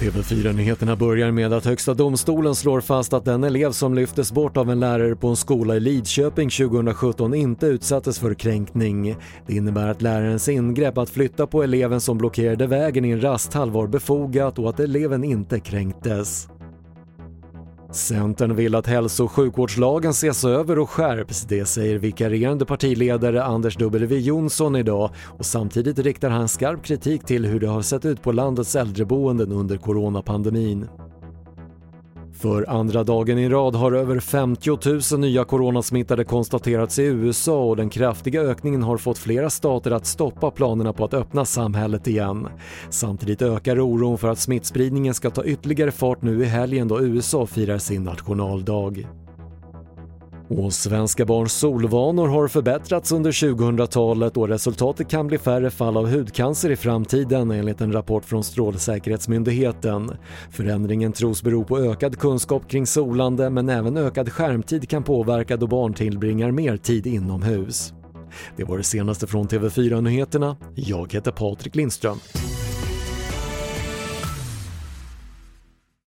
TV4-nyheterna börjar med att Högsta domstolen slår fast att den elev som lyftes bort av en lärare på en skola i Lidköping 2017 inte utsattes för kränkning. Det innebär att lärarens ingrepp att flytta på eleven som blockerade vägen i en rasthall var befogat och att eleven inte kränktes. Centern vill att hälso och sjukvårdslagen ses över och skärps. Det säger vikarierande partiledare Anders W Jonsson idag och samtidigt riktar han skarp kritik till hur det har sett ut på landets äldreboenden under coronapandemin. För andra dagen i rad har över 50 000 nya coronasmittade konstaterats i USA och den kraftiga ökningen har fått flera stater att stoppa planerna på att öppna samhället igen. Samtidigt ökar oron för att smittspridningen ska ta ytterligare fart nu i helgen då USA firar sin nationaldag. Och svenska barns solvanor har förbättrats under 2000-talet och resultatet kan bli färre fall av hudcancer i framtiden enligt en rapport från Strålsäkerhetsmyndigheten. Förändringen tros bero på ökad kunskap kring solande men även ökad skärmtid kan påverka då barn tillbringar mer tid inomhus. Det var det senaste från TV4 Nyheterna. Jag heter Patrik Lindström.